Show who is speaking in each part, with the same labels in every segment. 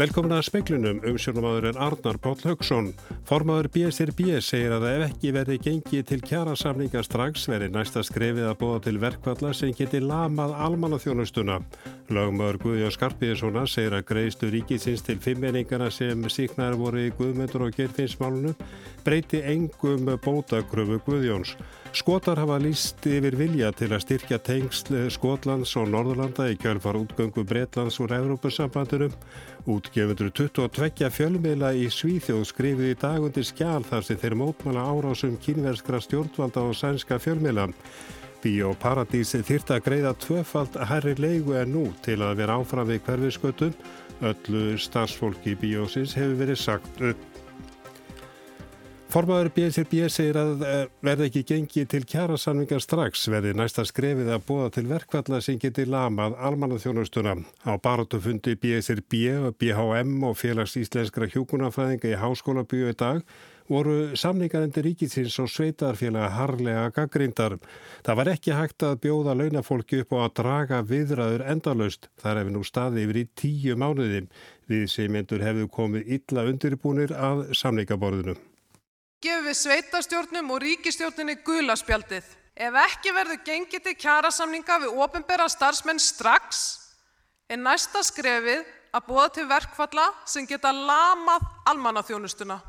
Speaker 1: Velkomin að speklunum um sjónumadurinn Arnar Páll Haugsson. Formadur BSRB segir að ef ekki verði gengið til kjærasamninga strax verði næsta skrefið að bóða til verkvalla sem geti lamað almannaþjónustuna. Lagmaður Guðjón Skarpíðssona segir að greiðstu ríkisins til fimmenningana sem síknar voru í Guðmyndur og Gerfinsmálunum breyti engum bótakröfu Guðjóns. Skotar hafa líst yfir vilja til að styrkja tengsl Skotlands og Norðurlanda í kjálfar útgöngu Breitlands úr Evrópussambandunum. Útgefundur 22 fjölmiðla í Svíþjóð skrifið í dagundi skjál þar sem þeir mótmala árásum kínverskra stjórnvalda og sænska fjölmiðla. Bíó Paradísi þýrt að greiða tvöfald herri leigu en nú til að vera áfram við hverfiskötum. Öllu starfsfólki bíósins hefur verið sagt upp. Formaður BSRB segir að eh, verði ekki gengið til kjærasanningar strax verði næsta skrefið að búa til verkvalla sem geti lamað almannaþjónustuna. Á barátufundi BSRB, BHM og félags íslenskra hjúkunarfræðinga í háskóla bygju í dag voru samningarendir ríkisins og sveitarfélaga harlega gaggrindar. Það var ekki hægt að bjóða launafólki upp og að draga viðræður endalust. Það hefði nú staði yfir í tíu mánuði. Við sem endur hefðu komið illa undirbúnir að samningaborðinu
Speaker 2: gefum við sveitastjórnum og ríkistjórninni gulaspjaldið. Ef ekki verður gengið til kjærasamninga við ofinbera starfsmenn strax er næsta skrefið að búa til verkfalla sem geta lamað almannaþjónustuna.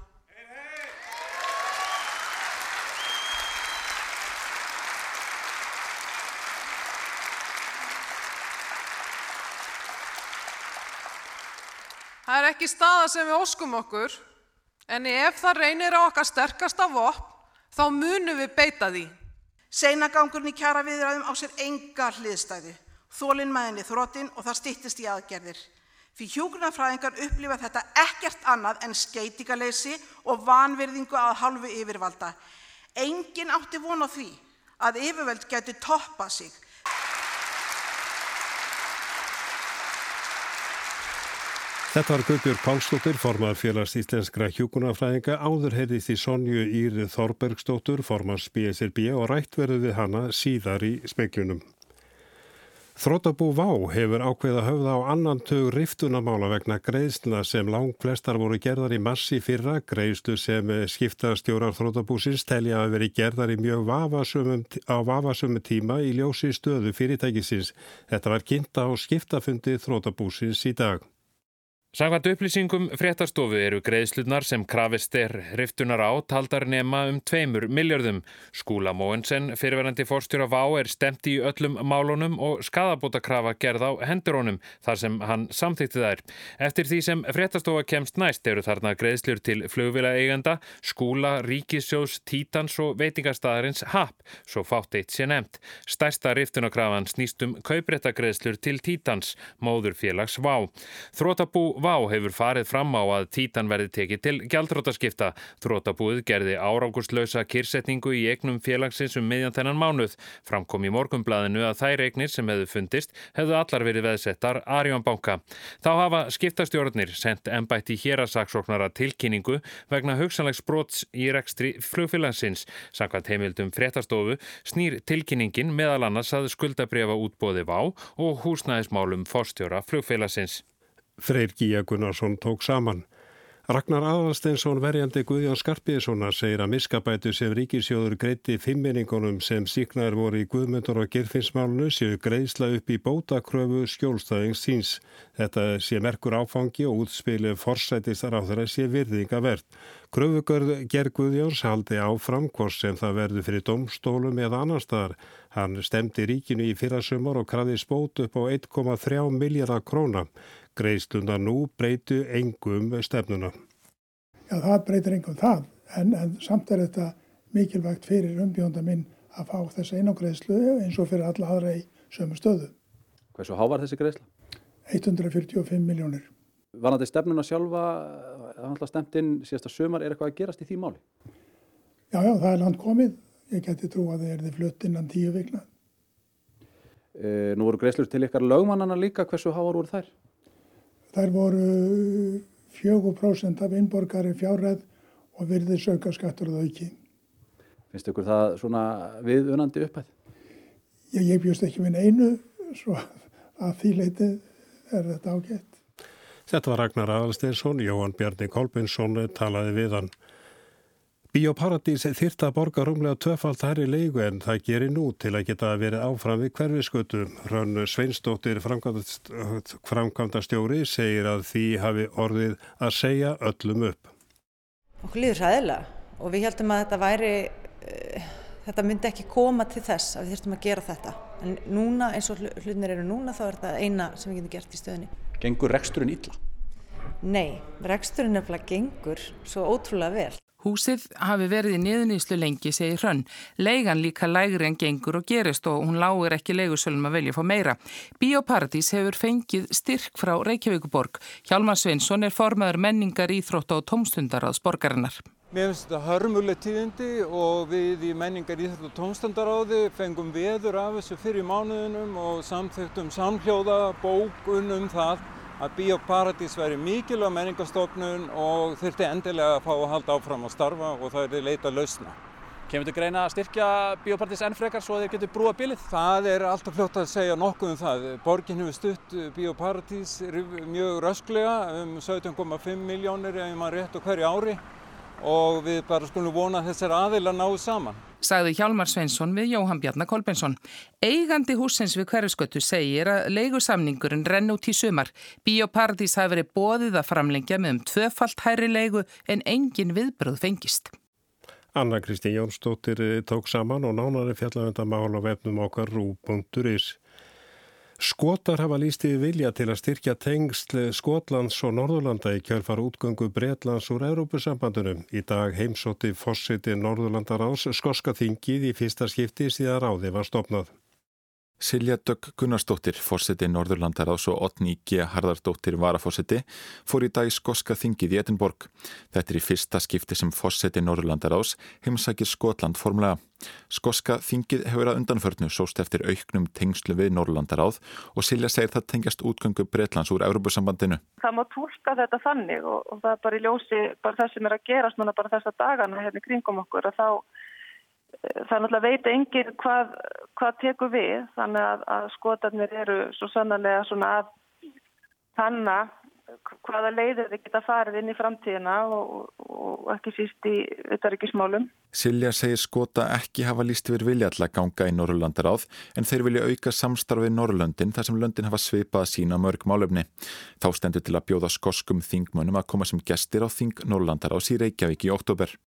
Speaker 2: Það er ekki staða sem við óskum okkur En ef það reynir á okkar sterkasta vopn, þá munum við beita því.
Speaker 3: Seinagangurinn í kjara viðræðum á sér enga hliðstæðu. Þólinn maðinni þróttinn og það stýttist í aðgerðir. Fyrir hjúgrunafræðingar upplifa þetta ekkert annað en skeitingaleysi og vanverðingu að halvu yfirvalda. Engin átti von á því að yfirveld getur toppa sig
Speaker 1: Þetta var Guðbjörg Pálsdóttir, formar félags íslenskra hjúkunarfræðinga, áður heyrðist í Sonju Ír Þorbergsdóttur, formars BSRB og rætt verður við hana síðar í speiklunum. Þrótabú Vá hefur ákveða höfða á annan tög riftunamála vegna greiðsla sem lang flestar voru gerðar í massi fyrra, greiðslu sem skiptastjórar Þrótabúsins telja að veri gerðar í mjög vafasumum, á vafasumum tíma í ljósi stöðu fyrirtækisins. Þetta var kynnta á skiptafundi Þrótabúsins í dag.
Speaker 4: Samkvæmt upplýsingum fréttastofu eru greiðslunar sem krafist er riftunar á taldar nema um tveimur miljardum. Skúla Móensen, fyrirverandi fórstjóra Vá, er stemt í öllum málunum og skadabótakrafa gerð á hendurónum þar sem hann samþýtti þær. Eftir því sem fréttastofa kemst næst eru þarna greiðslur til flugvila eigenda, skúla, ríkissjós, títans og veitingastæðarins HAP, svo fátt eitt sé nefnt. Stærsta riftunarkrafan snýst um kaupréttagreiðslur til títans, móðurfélags Vá. Þrótabú Vá hefur farið fram á að títan verði tekið til gjaldrótaskipta. Þrótabúið gerði árangurslausa kyrsetningu í egnum félagsins um miðjan þennan mánuð. Framkom í morgumblaðinu að þær egnir sem hefðu fundist hefðu allar verið veðsettar Arjónbanka. Þá hafa skiptastjórnir sendt ennbætti hérasaksóknara tilkynningu vegna hugsanlegs brots í rekstri flugfélagsins. Sankvæmt heimildum fréttastofu snýr tilkynningin meðal annars að skuldabriða útbóði Vá og húsnæðismálum fórstjóra flugfélagsins.
Speaker 1: Freyr Gíja Gunnarsson tók saman. Ragnar Aðalsteinsson verjandi Guðjón Skarpíðssona segir að miskabætu sem ríkisjóður greiti fimminningunum sem síknar voru í Guðmyndur og Girfinsmálunu séu greiðsla upp í bótakröfu skjólstæðings síns. Þetta sé merkur áfangi og útspilu forsætistar á þeirra sé virðinga verð. Kröfugörð Gerð Guðjóns haldi áfram hvort sem það verður fyrir domstólum eða annar staðar. Hann stemdi ríkinu í fyrrasumar og krafði spót upp á 1,3 miljardar króna. Greiðsluna nú breytu engum stefnuna.
Speaker 5: Já, það breytir engum það, en, en samt er þetta mikilvægt fyrir umbjónda minn að fá þessa einangreðslu eins og fyrir alla aðra í sömu stöðu.
Speaker 6: Hversu há var þessi greiðsla?
Speaker 5: 145 miljónir.
Speaker 6: Var þetta stefnuna sjálfa, það var alltaf stemt inn síðasta sömar, er eitthvað að gerast í því máli?
Speaker 5: Já, já, það er land komið. Ég geti trú að það er þið flutt innan tíu vikna.
Speaker 6: E, nú voru greiðslur til ykkar lögmannana líka, hversu háar voru þær?
Speaker 5: Þær voru 4% af innborgari fjárræð og virðið söka skattur og auki.
Speaker 6: Finnst ykkur það svona viðunandi upphætt?
Speaker 5: Ég, ég bjóst ekki minn einu, svo að því leiti er þetta ágætt.
Speaker 1: Þetta var Ragnar Aðalsteinsson, Jóhann Bjarni Kolbinsson talaði við hann. Bíóparadís þyrta að borga rúmlega tvöfalt hærri leigu en það gerir nú til að geta verið áfram við hverfiskötu. Hrönn Sveinsdóttir framkvæmda stjóri segir að því hafi orðið að segja öllum upp.
Speaker 7: Okkur líður ræðilega og við heldum að þetta væri, uh, þetta myndi ekki koma til þess að við þurftum að gera þetta. En núna eins og hlutinir eru núna þá er þetta eina sem við getum gert í stöðinni.
Speaker 6: Gengur reksturinn illa?
Speaker 7: Nei, reksturinn nefnilega gengur svo ótrúlega vel.
Speaker 8: Húsið hafi verið í niðuníslu lengi, segir Hrönn. Leigan líka lægri en gengur og gerist og hún lágur ekki leigursölum að velja að fá meira. Bíóparadís hefur fengið styrk frá Reykjavíkuborg. Hjalmar Sveinsson er formaður menningar, íþrótt og tómstundaráðs borgarinnar.
Speaker 9: Mér finnst þetta hörmuleg tíðindi og við í menningar, íþrótt og tómstundaráði fengum veður af þessu fyrir mánuðinum og samþögtum samhljóða bókunum það að Bíóparadís væri mikilvæg menningarstofnun og þurfti endilega að fá að halda áfram að starfa og það er leita lausna.
Speaker 6: Kemur þetta greina að styrkja Bíóparadís enn frekar svo að þeir getur brúa bilið?
Speaker 9: Það er alltaf fljótt að segja nokkuð um það. Borgin hefur stutt Bíóparadís mjög rösklega um 17,5 miljónir ef maður rétt og hverju ári og við bara skulum vona að þessar aðila náðu saman
Speaker 8: sagði Hjálmar Sveinsson við Jóhann Bjarnar Kolbensson. Eigandi húsins við hverjusgötu segir að leigusamningurinn renn út í sumar. Bíóparadís hafi verið bóðið að framlengja með um tvöfalt hæri leigu en engin viðbröð fengist.
Speaker 1: Anna Kristi Jónsdóttir tók saman og nánari fjallafenda mál á vefnum okkar rú.is. Skotar hafa líst í vilja til að styrkja tengsl Skotlands og Norðurlanda í kjölfar útgöngu Breitlands úr Európusambandunum. Í dag heimsótti fórsiti Norðurlandaráðs skoska þingið í fyrsta skipti síðan ráði var stopnað.
Speaker 10: Silja Dögg Gunnarsdóttir, fórseti Norðurlandaráðs og Otni G. Harðardóttir varafórseti, fór í dag skoska þingið í Edinborg. Þetta er í fyrsta skipti sem fórseti Norðurlandaráðs heimsækir Skotland formulega. Skoska þingið hefur að undanförnu sóst eftir auknum tengslu við Norðurlandaráð og Silja segir það tengjast útgöngu Breitlands úr Európusambandinu.
Speaker 11: Það má tólka þetta þannig og, og það er bara í ljósi bara það sem er að gerast núna bara þessa dagana hérna kringum okkur að þá það er náttúrulega veit engir hvað, hvað tekur við þannig að, að skotarnir eru svo sannarlega svona að hanna hvaða leiðir þið geta farið inn í framtíðina og, og ekki síst í auðvaríkismálum.
Speaker 10: Silja segir skota ekki hafa líst yfir vilja alltaf ganga í Norrlandaráð en þeir vilja auka samstarfið Norrlöndin þar sem löndin hafa svipað sína mörg málefni. Þá stendur til að bjóða skoskum þingmönum að koma sem gestir á þing Norrlandaráðs í Reykjavík í oktober.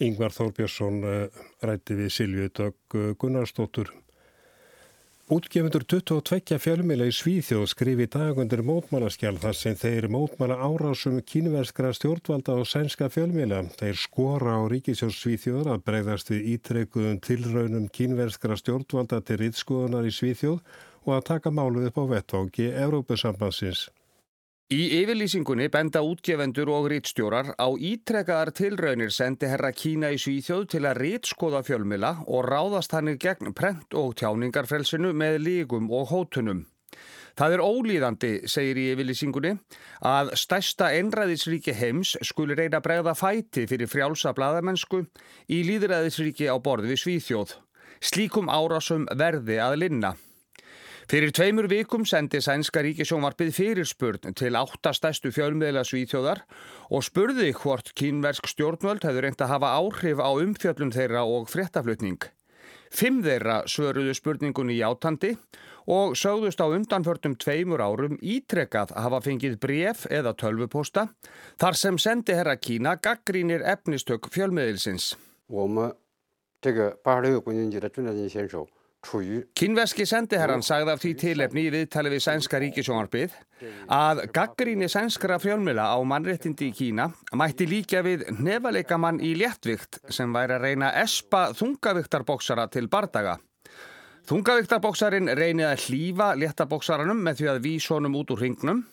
Speaker 1: Yngvar Þórbjörnsson eh, rætti við Dögg eh, Gunnarsdóttur. Útgefundur 22 fjölmila í Svíþjóð skrifi dagundir mótmálaskjál þar sem þeir mótmála árásum kínverskra stjórnvalda og sænska fjölmila. Þeir skora á Ríkisjós Svíþjóður að breyðast við ítrekkuðum tilraunum kínverskra stjórnvalda til rittskoðunar í Svíþjóð og að taka máluð upp á vettvangi Evrópusambansins.
Speaker 12: Í yfirlýsingunni benda útgefendur og rítstjórar á ítrekkaðar tilraunir sendi herra Kína í Svíþjóð til að rítskoða fjölmila og ráðast hannir gegn prent og tjáningarfrelsinu með lígum og hótunum. Það er ólíðandi, segir í yfirlýsingunni, að stærsta einræðisríki heims skuli reyna bregða fæti fyrir frjálsa bladamennsku í líðræðisríki á borði við Svíþjóð. Slíkum árásum verði að linna. Fyrir tveimur vikum sendi sænska ríkisjónvarpið fyrirspurn til áttastæstu fjölmiðla svíþjóðar og spurði hvort kínversk stjórnvöld hefur reynd að hafa áhrif á umfjöllun þeirra og fréttaflutning. Fimm þeirra svöruðu spurningunni í átandi og sögðust á undanförtum tveimur árum ítrekkað að hafa fengið bref eða tölvuposta þar sem sendi herra Kína gaggrínir efnistök fjölmiðilsins.
Speaker 13: 我们这个八十六个国年级的中战选手
Speaker 12: Kynveski sendiherran sagði af því tilefni í viðtali við sænska ríkisjónarbið að gaggríni sænskara fjölmjöla á mannréttindi í Kína mætti líka við nefaleikamann í léttvikt sem væri að reyna espa þungaviktarboksara til bardaga. Þungaviktarboksarinn reynið að hlýfa léttaboksaranum með því að vísa honum út úr hringnum.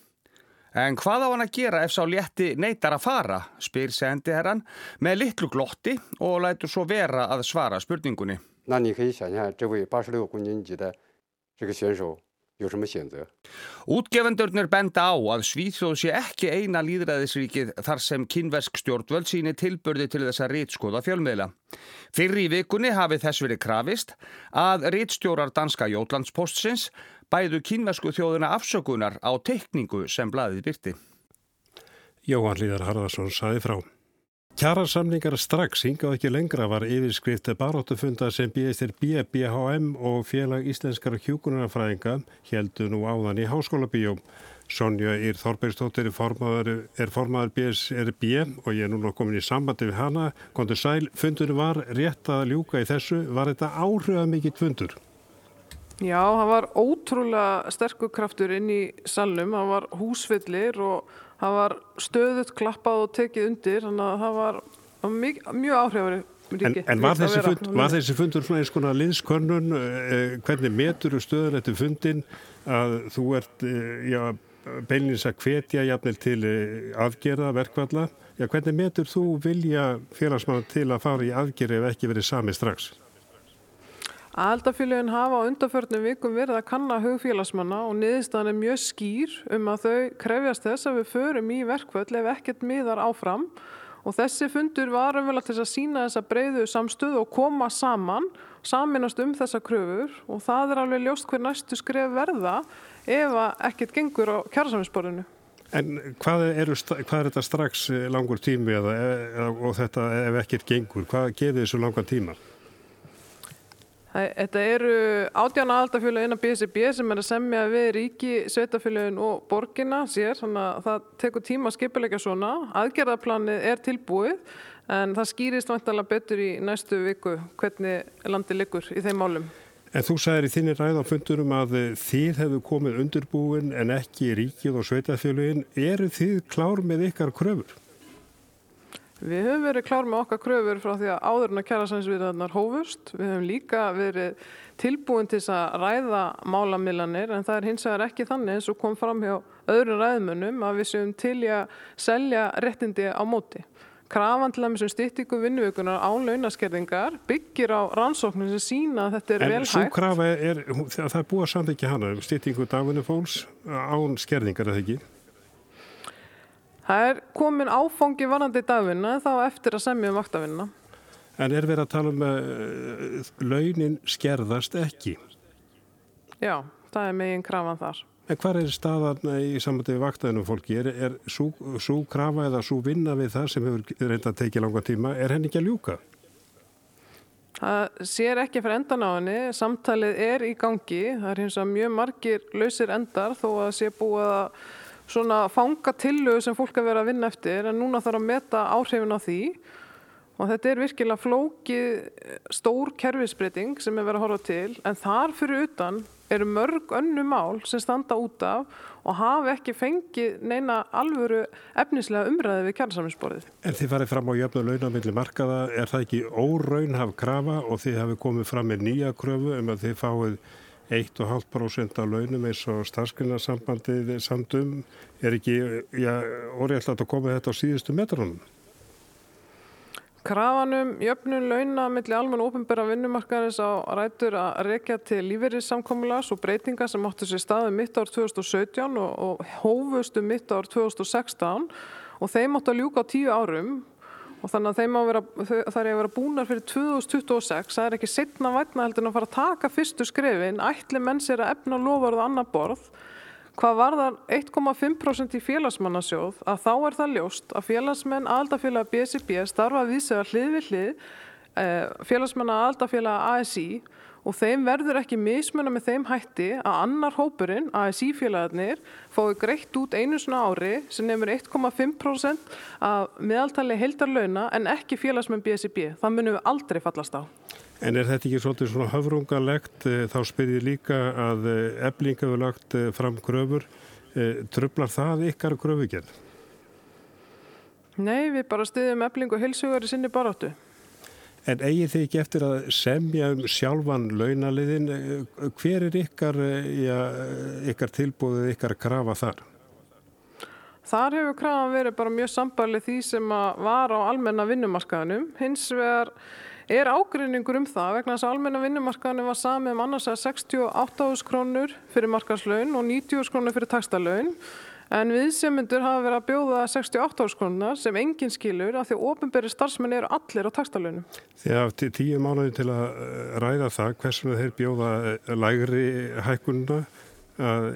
Speaker 12: En hvað á hann að gera ef sá létti neytar að fara, spyr sendiherran með litlu glotti og lætur svo vera að svara spurningunni.
Speaker 13: 那你可以想象，这位八十六公斤级的这个选手有什么选择？
Speaker 12: Útgefendurnir benda á að Svíþjóð sé ekki eina líðræðisríkið þar sem kynversk stjórnvöld síni tilbörði til þess að rítskoða fjölmiðla. Fyrir í vikunni hafi þess verið krafist að rítstjórar danska Jótlandspostsins bæðu kínvesku þjóðuna afsökunar á teikningu sem blaðið byrti.
Speaker 1: Jóhann Líðar Harðarsson saði frá. Kjarasamningar strax hingað ekki lengra var yfirskrifte baróttufunda sem BSR BBHM og félag íslenskara hjúkunarfræðinga heldu nú áðan í háskóla bíóm. Sonja Ír Þorbergstóttir er formaður BSRB og ég er núna komin í sambandi við hana. Kondur Sæl, fundur var rétt að ljúka í þessu. Var þetta áhrifað mikill fundur?
Speaker 2: Já, það var ótrúlega sterkur kraftur inn í salnum. Það var húsvillir og það var stöðut klappað og tekið undir þannig að það var mjög, mjög áhrifari
Speaker 1: En, en var, þessi fund, var þessi fundur svona eins konar liðskönnun eh, hvernig metur stöðun eftir fundin að þú ert eh, já, beinins að hvetja jafnvel til eh, aðgerða verkvalla já, hvernig metur þú vilja félagsmann til að fara í aðgerði ef ekki verið sami strax?
Speaker 2: Aðaldafélagin hafa á undarförnum vikum verið að kanna hugfélagsmanna og niðurstaðan er mjög skýr um að þau krefjast þess að við förum í verkvöld ef ekkert miðar áfram og þessi fundur var umvel til að sína þessa breyðu samstöð og koma saman, saminast um þessa kröfur og það er alveg ljóst hver næstu skref verða ef ekkert gengur á kjærasaminsborðinu.
Speaker 1: En hvað er, hvað er þetta strax langur tími eða, og þetta ef ekkert gengur, hvað gerir þessu langan tíma?
Speaker 2: Þetta eru átján aðaldafjölu innan BSB sem er að semja við ríki, sveitafjöluðin og borgina sér, það tekur tíma að skipilegja svona. Aðgerðarplanið er tilbúið en það skýrist vantalega betur í næstu viku hvernig landi liggur í þeim málum.
Speaker 1: En þú sagðir í þinni ræðanfundurum að þið hefðu komið undirbúin en ekki ríkið og sveitafjöluðin. Eru þið klár með ykkar kröfur?
Speaker 2: Við höfum verið klár með okkar kröfur frá því að áðurna kjærasansviðarnar hófust. Við höfum líka verið tilbúin til að ræða málamilanir en það er hins vegar ekki þannig eins og kom fram hjá öðrum ræðmunum að við séum til í að selja réttindi á móti. Krafan til að með sem stýttingu vinnuvíkunar á launaskerðingar byggir á rannsóknum sem sína að þetta er
Speaker 1: en
Speaker 2: vel hægt.
Speaker 1: En svo krafa er, það er búið að samt ekki hana, um stýttingu dagvinni fólks án skerðingar eða ekki?
Speaker 2: Það er komin áfangi varandi dagvinna þá eftir að semja um vaktavinna.
Speaker 1: En er verið að tala um að uh, launin skerðast ekki?
Speaker 2: Já, það er megin krafan þar.
Speaker 1: En hvað er staðan í samvætið vaktavinnum fólki? Er, er svo krafa eða svo vinna við það sem hefur reynda að tekið langa tíma, er henni ekki að ljúka?
Speaker 2: Það sér ekki fyrir endan á henni, samtalið er í gangi, það er hins að mjög margir lausir endar þó að sé búið að svona fanga tillögu sem fólk að vera að vinna eftir en núna þarf að meta áhrifin á því og þetta er virkilega flókið stór kerfisbreyting sem er verið að horfa til en þar fyrir utan eru mörg önnu mál sem standa út af og hafa ekki fengið neina alvöru efnislega umræði við kjærnsamlingsborðið.
Speaker 1: En þið farið fram á jöfnu launamilli markaða, er það ekki óraunhaf krafa og þið hafið komið fram með nýja kröfu um að þið fáið 1,5% af launum eins og starfskynnarsambandið samtum er ekki orðilegt að koma þetta á síðustu metrunum?
Speaker 2: Krafanum jöfnun launa millir almenn ofinbæra vinnumarkaðins á rætur að rekja til lífeyrissamkomulas og breytinga sem áttu sér staði mitt ár 2017 og, og hófustu mitt ár 2016 og þeim áttu að ljúka á tíu árum og þannig að þeim að vera, það er að vera búnar fyrir 2026, það er ekki setna vætna heldur en að fara að taka fyrstu skrefin. Ætli menn sér að efna lofurðu annar borð? Hvað var það 1,5% í félagsmannasjóð að þá er það ljóst að félagsmenn aldafélag BSB starfa að hlið við hlið eh, félagsmenn aldafélag ASI og þeim verður ekki mismunna með þeim hætti að annar hópurinn, ASI-félagarnir, fái greitt út einu svona ári sem nefnir 1,5% af meðaltali heildarlauna en ekki félagsmenn BSB. Það munum við aldrei fallast á.
Speaker 1: En er þetta ekki svolítið svona höfrungalegt? Þá spyrir líka að eblinga hefur lagt fram gröfur. Tröflar það ykkar gröfugerð?
Speaker 2: Nei, við bara stiðum eblingu heilsugar í sinni baráttu.
Speaker 1: En eigið þið ekki eftir að semja um sjálfan launaliðin, hver er ykkar, ja, ykkar tilbúðið, ykkar krafa þar?
Speaker 2: Þar hefur krafan verið bara mjög sambarlið því sem var á almenna vinnumarkaðinum. Hins vegar er ágrinningur um það vegna þess að almenna vinnumarkaðinu var samið um annars að 68.000 krónur fyrir markaslaun og 90.000 krónur fyrir taxtalaun. En viðsemyndur hafa verið að bjóða 68 árskonuna sem enginn skilur af því að ofinberi starfsmenn eru allir á takstalunum.
Speaker 1: Þið hafði tíu mánuði til að ræða það hversuna þeir bjóða lægri hækkununa að,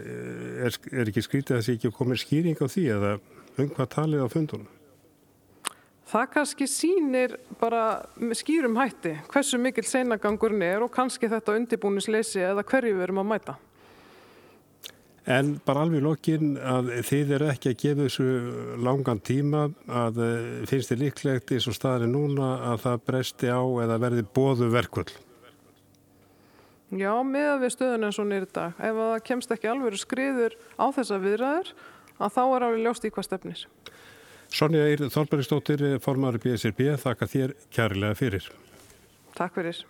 Speaker 1: er, er ekki skrítið að sé ekki komið skýring á því eða um hvað talið á fundunum?
Speaker 2: Það kannski sínir bara skýrum hætti hversu mikil seinagangurinn er og kannski þetta undibúnisleysi eða hverju við erum að mæta.
Speaker 1: En bara alveg lokinn að þið eru ekki að gefa þessu langan tíma að eh, finnst þið líklegt eins og staðin núna að það bresti á eða verði bóðu verkvöld?
Speaker 2: Já, með við stöðun eins og nýri dag. Ef það kemst ekki alveg skriður á þessa viðræður að þá er alveg ljóst í hvað stefnir.
Speaker 1: Sonja Eir Þorbergsdóttir, formari BSRB, þakka þér kjærlega fyrir.
Speaker 2: Takk fyrir.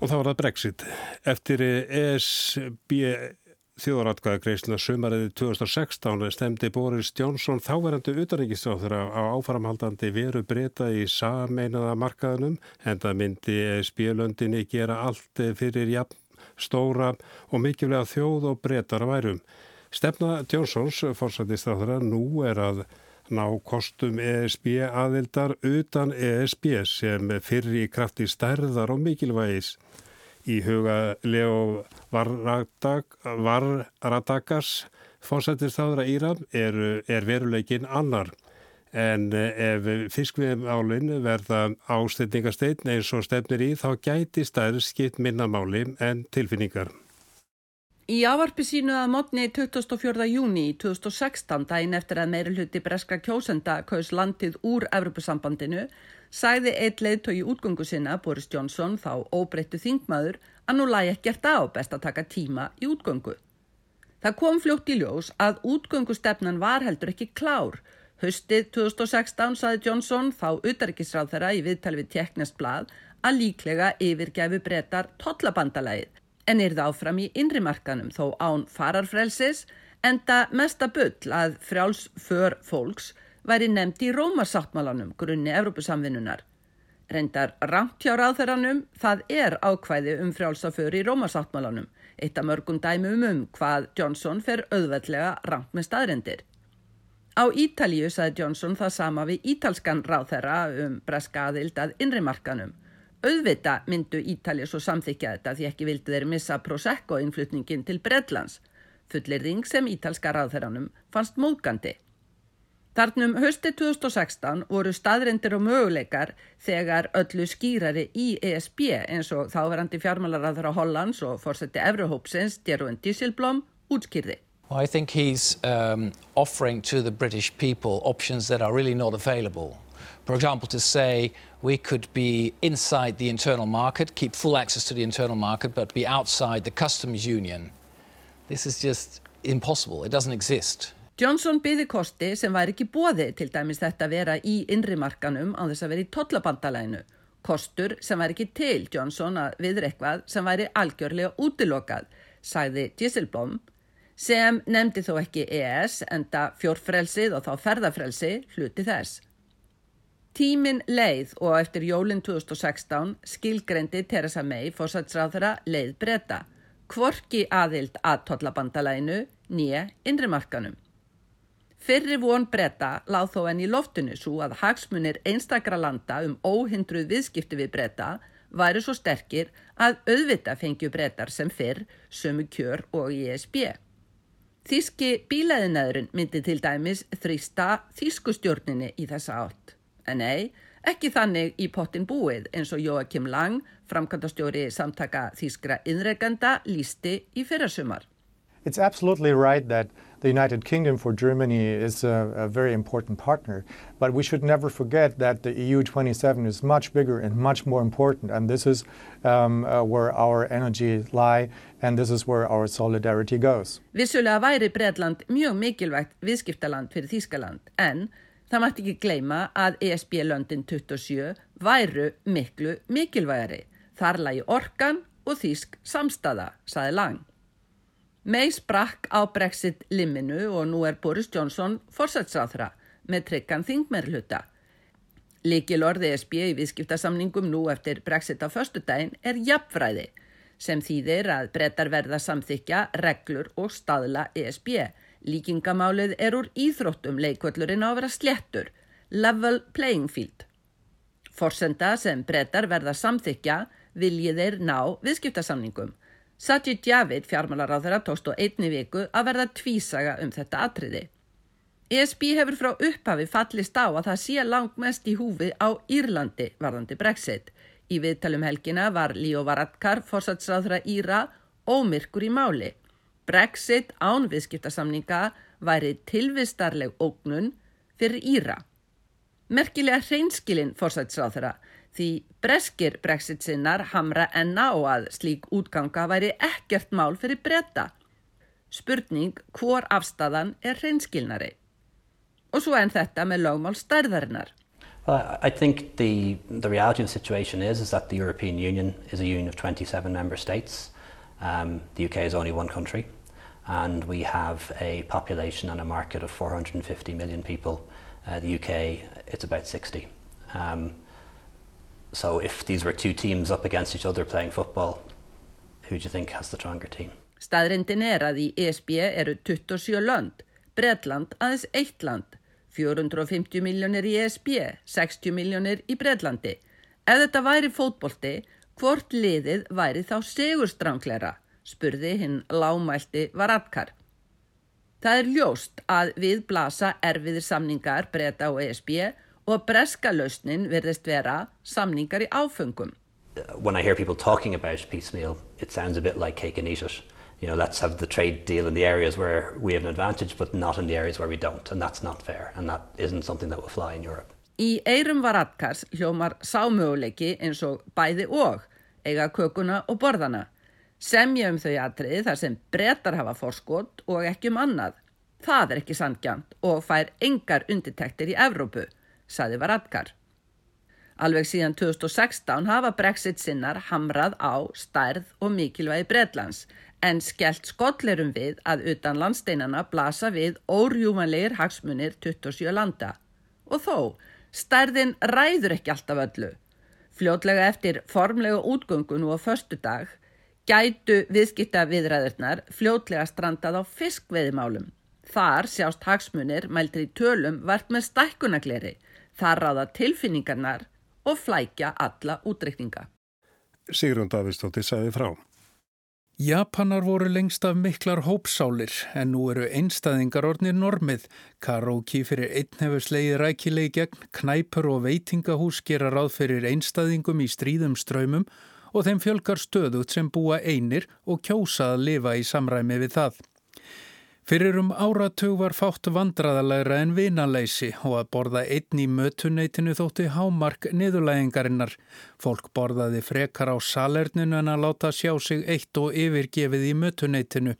Speaker 1: Og þá var það Brexit. Eftir ESB þjóðratkvæðagreysna sumariði 2016 stemdi Boris Johnson þáverandi utanrikistráður á áframhaldandi veru breyta í sameinaða markaðunum en það myndi ESB-löndinni gera allt fyrir jafn stóra og mikilvæga þjóð og breytar værum. Stefna Johnsons fórsættistráður nú er að ná kostum ESB aðildar utan ESB sem fyrir í krafti stærðar og mikilvægis í huga Leo Varradagas fórsættistáður að Íram er, er veruleikin annar en ef fiskviðmálinn verða ástendingasteinn eins og stefnir í þá gæti stærð skipt minnamáli en tilfinningar.
Speaker 14: Í ávarpi sínu að mótni 24. júni 2016 dægin eftir að meiri hluti breska kjósenda kaus landið úr Evropasambandinu sagði eitt leiðtói útgöngu sinna, Boris Johnson, þá óbreyttu þingmaður, að nú lægi ekkert á best að taka tíma í útgöngu. Það kom fljótt í ljós að útgöngustefnan var heldur ekki klár. Höstið 2016 saði Johnson þá utarikisráð þeirra í viðtali við teknest blað að líklega yfirgæfu breytar tollabandalægið en það áfram í innrimarkanum þó án fararfrelsis enda mesta bull að frjáls för fólks væri nefnd í Rómarsáttmálanum grunni Evrópusamvinnunar. Reyndar rámt hjá ráðherranum það er ákvæði um frjálsaföru í Rómarsáttmálanum, eitt af mörgum dæmum um hvað Johnson fer auðveldlega rámt með staðrendir. Á Ítalíu saði Johnson það sama við ítalskan ráðherra um breska aðild að innrimarkanum. Auðvita myndu Ítalið svo samþykja þetta því ekki vildi þeir missa Prosecco-innflutningin til Bredlands, fullir ring sem ítalska ráðherranum fannst móðgandi. Þarnum hösti 2016 voru staðrindir og möguleikar þegar öllu skýrari í ESB eins og þáverandi fjármálaráður á Hollands og fórseti Evrohópsins, Djerúin Dísilblom, útskýrði.
Speaker 15: Well, I think he's um, offering to the British people options that are really not available. For example, to say we could be inside the internal market, keep full access to the internal market, but be outside the customs union. This is just impossible. It doesn't exist.
Speaker 14: Johnson byði kosti sem væri ekki bóði til dæmis þetta að vera í innrimarkanum á þess að vera í tollabandalæinu. Kostur sem væri ekki til Johnson að viðreikvað sem væri algjörlega útilokað, sæði Dieselblom, sem nefndi þó ekki ES enda fjórfrelsið og þá ferðafrelsi hluti þess. Tímin leið og eftir jólinn 2016 skilgrendi Theresa May fórsætsráð þeirra leið breyta, kvorki aðild að tollabandalæinu nýja innrimarkanum. Fyrri von breyta láð þó enn í loftinu svo að hagsmunir einstakra landa um óhindruð viðskipti við breyta væri svo sterkir að auðvita fengju breytar sem fyrr, sömu kjör og ISB. Þíski bílaðinæðurinn myndi til dæmis þrýsta þískustjórninni í þessa átt. En nei, ekki þannig í pottin búið eins og Joachim Lang, framkvæmdastjóri samtaka þískra innreganda, lísti í fyrrasumar.
Speaker 16: It's absolutely right that the United Kingdom for Germany is a, a, very important partner, but we should never forget that the EU 27 is much bigger and much more important, and this is um, uh, where our energy lie, and this is where our solidarity goes.
Speaker 14: Vissulega væri Breitland mjög mikilvægt viðskiptaland fyrir Þískaland, en það mætti ekki gleyma að ESB-löndin 27 væru miklu mikilvægari. Þar lagi orkan og Þísk samstaða, saði Lang. May sprakk á Brexit liminu og nú er Boris Johnson fórsætsráðra með tryggan þingmerluta. Likil orði ESB í viðskiptasamningum nú eftir Brexit á förstu daginn er jafnfræði sem þýðir að brettar verða samþykja reglur og staðla ESB. Líkingamálið er úr íþróttum leikvöllurinn á að vera slettur, level playing field. Forsenda sem brettar verða samþykja viljið þeir ná viðskiptasamningum. Sajid Javid, tókst á einni viku að verða tvísaga um þetta atriði. ESB hefur frá upphafi fallist á að það sé langt mest í húfi á Írlandi varðandi Brexit. Í viðtalum helgina var Líó Varadkar, fórsatsráðra Íra, ómyrkur í máli. Brexit án viðskiptasamninga væri tilvistarleg ógnun fyrir Íra. Merkilega hreinskilinn fórsætsráþara því breskir brexit sinnar hamra enna og að slík útganga væri ekkert mál fyrir breyta. Spurning hvor afstæðan er hreinskilnari. Og svo enn þetta með lögmál stærðarinnar.
Speaker 17: I think the, the reality of the situation is, is that the European Union is a union of 27 member states. Um, the UK is only one country and we have a population and a market of 450 million people. Uh, the UK, it's about 60. Um, so if these were two teams up against each other playing football, who do you think has the stronger team?
Speaker 14: Staðrindin er að í ESB eru 27 lönd, Bredland aðeins eitt land, 450 miljónir í ESB, 60 miljónir í Bredlandi. Ef þetta væri fótbolti, hvort liðið væri þá segurstranglera, spurði hinn lámælti Varadkar. Það er ljóst að við blasa erfiðir samningar breyta á ESB og breska lausnin verðist vera samningar í áfengum.
Speaker 17: When I hear people talking about piecemeal, it sounds a bit like cake and eat it. You know, let's have the trade deal in the areas where we have an advantage, but not in the areas where we don't, and that's not fair, and that isn't something that will fly in Europe.
Speaker 14: Í eirum Varadkars hljómar sámöguleiki eins og bæði og, eiga kökuna og borðana. Semja um þau atriði þar sem brettar hafa forskot og ekki um annað. Það er ekki sangjönd og fær engar undirtektir í Evrópu, saði Varadkar. Alveg síðan 2016 hafa Brexit sinnar hamrað á stærð og mikilvægi Bretlands en skellt skollerum við að utan landsteinana blasa við órjúmanleir hagsmunir 27 landa. Og þó, stærðin ræður ekki alltaf öllu. Fljótlega eftir formlega útgöngun og förstu dag gætu viðskipta viðræðurnar fljótlega strandað á fiskveðimálum. Þar sjást hagsmunir mæltir í tölum vart með stækkunagleri, þar ráða tilfinningarnar og flækja alla útreikninga.
Speaker 1: Sigrun Davidstóttir sagði frá.
Speaker 18: Japanar voru lengst af miklar hópsálir en nú eru einstæðingar ornir normið. Karóki fyrir einn hefur slegið rækilegi gegn, knæpur og veitingahús gera ráð fyrir einstæðingum í stríðum ströymum og þeim fjölgar stöðut sem búa einir og kjósa að lifa í samræmi við það. Fyrir um áratug var fátt vandraðalegra en vinaleysi og að borða einn í mötuneytinu þótti hámark niðurlægingarinnar. Fólk borðaði frekar á salerninu en að láta sjá sig eitt og yfirgefið í mötuneytinu.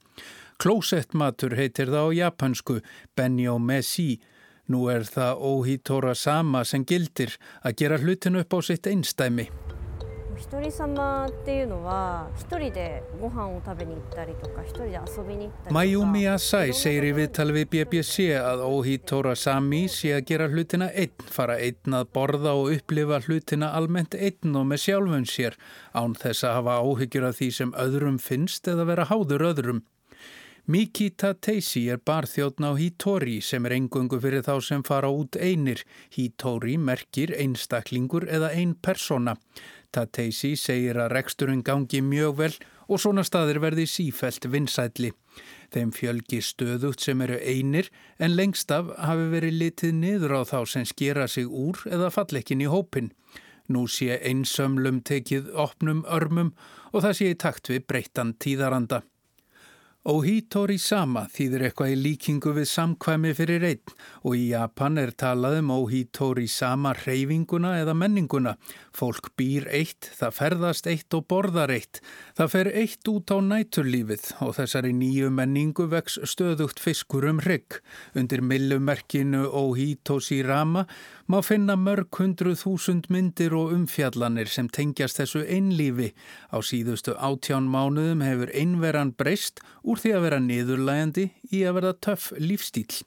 Speaker 18: Klósettmatur heitir það á japansku, Benjo Messi. Nú er það óhítóra sama sem gildir að gera hlutinu upp á sitt einstæmi.
Speaker 19: 一人様っていうのは一人でご飯を食べに行ったりとか一人で遊びに行ったり
Speaker 18: Mayumi Asai segir í viðtali við BBC að Ohito Sami sé að gera hlutina einn, fara einn að borða og upplifa hlutina almennt einn og með sjálfun sér án þess að hafa áhyggjur af því sem öðrum finnst eða vera háður öðrum. Mikita Teisi er barþjóðn á Hitori sem er engungu fyrir þá sem fara út einir. Hitori merkir einstaklingur eða ein persona. Tateisi segir að reksturinn gangi mjög vel og svona staðir verði sífælt vinsætli. Þeim fjölgi stöðugt sem eru einir en lengst af hafi verið litið niður á þá sem skera sig úr eða fallekin í hópin. Nú sé einsömlum tekið opnum örmum og það sé í takt við breyttan tíðaranda. Ohitori sama þýðir eitthvað í líkingu við samkvæmi fyrir einn og í Japan er talað um Ohitori sama reyfinguna eða menninguna. Fólk býr eitt, það ferðast eitt og borðar eitt. Það fer eitt út á næturlífið og þessari nýju menningu vex stöðugt fiskur um hrygg. Undir millumerkinu Ohitoshi Rama má finna mörg hundru þúsund myndir og umfjallanir sem tengjast þessu einlífi. Á síðustu átján mánuðum hefur einveran breyst úr því að vera niðurlægandi í að verða töff lífstíl.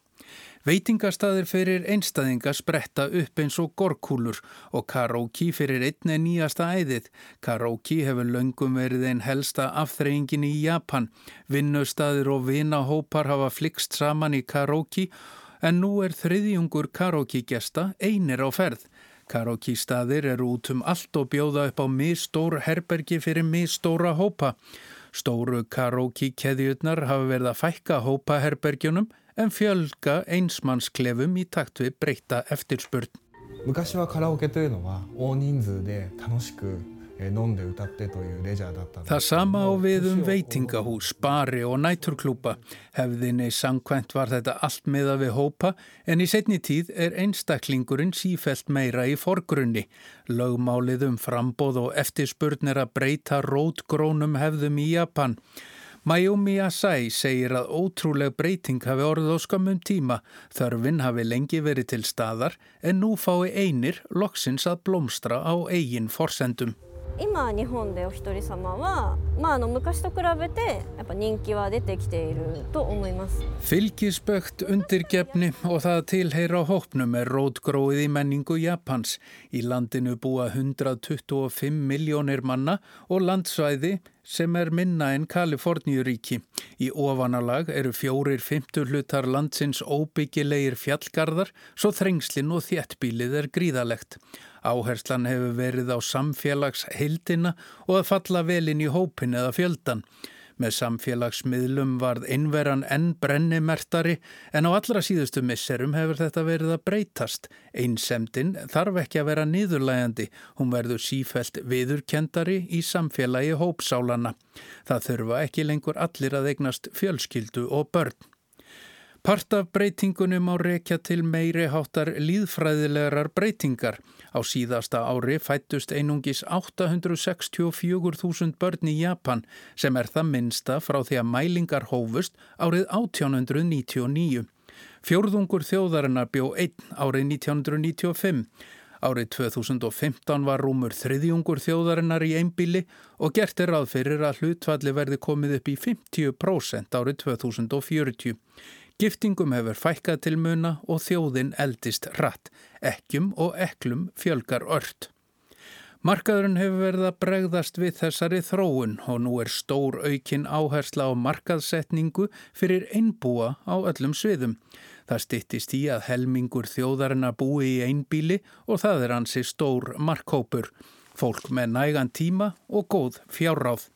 Speaker 18: Veitingastaðir fyrir einstæðinga spretta upp eins og gorkúlur og karaoke fyrir einni nýjasta æðið. Karaoke hefur löngum verið einn helsta afþreyingin í Japan. Vinnustaðir og vinahópar hafa flikst saman í karaoke en nú er þriðjungur karaoke gesta einir á ferð. Karaoke staðir eru út um allt og bjóða upp á misstór herbergi fyrir misstóra hópa. Stóru karaoke keðjurnar hafa verið að fækka hópa herbergjunum en fjölga einsmannsklefum í takt við breyta eftirspurn.
Speaker 20: 昔はカラオケというのは大人数で楽しく
Speaker 18: Það sama á við um veitingahús, bari og næturklúpa. Hefðinni sangkvæmt var þetta allt meða við hópa en í setni tíð er einstaklingurinn sífelt meira í forgrunni. Laugmálið um frambóð og eftirspurnir að breyta rótgrónum hefðum í Japan. Mayumi Asai segir að ótrúleg breyting hafi orðið á skamum tíma, þörfin hafi lengi verið til staðar en nú fái einir loksins að blómstra á eigin forsendum.
Speaker 19: 今日本でお一人様は、まあ、あの昔と比べてやっぱ人気は出てきていると思います
Speaker 18: Fylgisbögt undirgefni og það tilheyra hópnum er rótgróið í menningu Japans. Í landinu búa 125 miljónir manna og landsvæði sem er minna en Kaliforníuríki. Í ofanalag eru fjórir fymtur hlutar landsins óbyggilegir fjallgarðar svo þrengslinn og þjettbílið er gríðalegt. Áherslan hefur verið á samfélagsheildina og að falla velin í hópin eða fjöldan. Með samfélagsmiðlum varð einveran enn brennimertari en á allra síðustu misserum hefur þetta verið að breytast. Einsemdin þarf ekki að vera niðurlægandi, hún verður sífælt viðurkendari í samfélagi hópsálana. Það þurfa ekki lengur allir að eignast fjölskyldu og börn. Part af breytingunum á rekja til meiri háttar líðfræðilegar breytingar. Á síðasta ári fættust einungis 864.000 börn í Japan sem er það minsta frá því að mælingar hófust árið 1899. Fjórðungur þjóðarinnar bjó einn árið 1995. Árið 2015 var rúmur þriðjungur þjóðarinnar í einbíli og gert er ráð fyrir að hlutvalli verði komið upp í 50% árið 2040. Giftingum hefur fækkað til muna og þjóðin eldist rætt, ekkjum og eklum fjölgar ört. Markaðurinn hefur verið að bregðast við þessari þróun og nú er stór aukin áhersla á markaðsetningu fyrir einbúa á öllum sviðum. Það stittist í að helmingur þjóðarinn að búi í einbíli og það er hansi stór markkópur. Fólk með nægan tíma og góð fjárráð.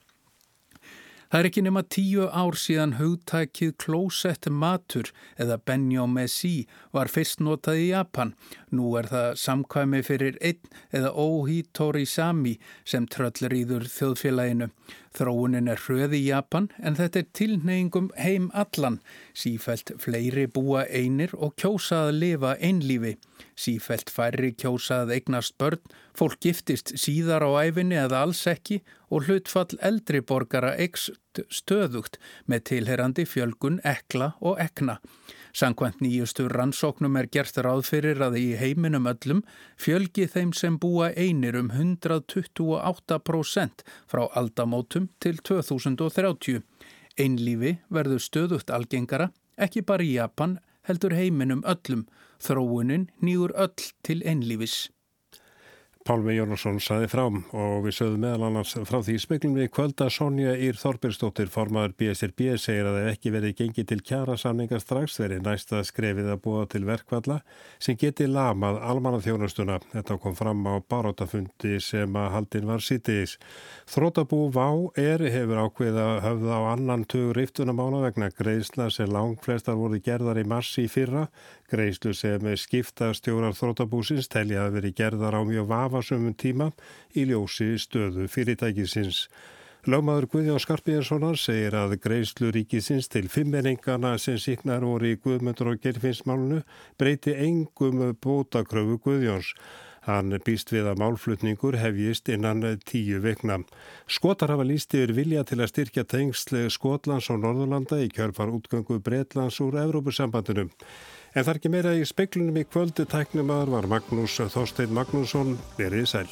Speaker 18: Það er ekki nema tíu ár síðan hugtækið klósett matur eða benjó með sí var fyrst notað í Japan. Nú er það samkvæmi fyrir einn eða óhítóri sami sem tröllur íður þjóðfélaginu. Þróunin er hröð í Japan en þetta er tilneyingum heim allan. Sífælt fleiri búa einir og kjósað að lifa einlífi. Sífælt færri kjósað eignast börn, fólk giftist síðar á æfinni eða alls ekki og hlutfall eldri borgara ekst stöðugt með tilherandi fjölgun ekla og ekna. Sankvæmt nýjustu rannsóknum er gert ráð fyrir að í heiminum öllum fjölgi þeim sem búa einir um 128% frá aldamótum til 2030. Einlífi verður stöðugt algengara, ekki bara í Japan, heldur heiminum öllum. Þróunin nýgur öll til einlífis.
Speaker 1: Pálmi Jónasson saði frám og við sögðum meðal annars frá því speklum við kvölda Sonja Ír Þorbirsdóttir formaður BSRB segir að ef ekki verið gengið til kjara samningar strax verið næsta skrefið að búa til verkvalla sem geti lamað almannaþjónustuna. Þetta kom fram á barótafundi sem að haldin var sýtis. Þrótabú Vá er hefur ákveð að höfða á annan tugur riftunamána vegna greiðsla sem lang flestar voru gerðar í marsi í fyrra Greiðslu sem skipta stjórar þrótabúsins telja að veri gerðar á mjög vafasömmum tíma í ljósi stöðu fyrirtækisins. Lámaður Guðjón Skarpíðarssonar segir að greiðslu ríkisins til fimmenningana sem síknar voru í Guðmöndur og Gerfinsmálunu breyti engum bótakröfu Guðjóns. Hann býst við að málflutningur hefjist innan tíu vekna. Skotar hafa líst yfir vilja til að styrkja tengsl Skotlands og Norðurlanda í kjörfar útgöngu Breitlands úr Evrópusambandinu. En þar ekki meira í speiklunum í kvöldu tæknumar var Magnús Þorstein Magnússon verið sæl.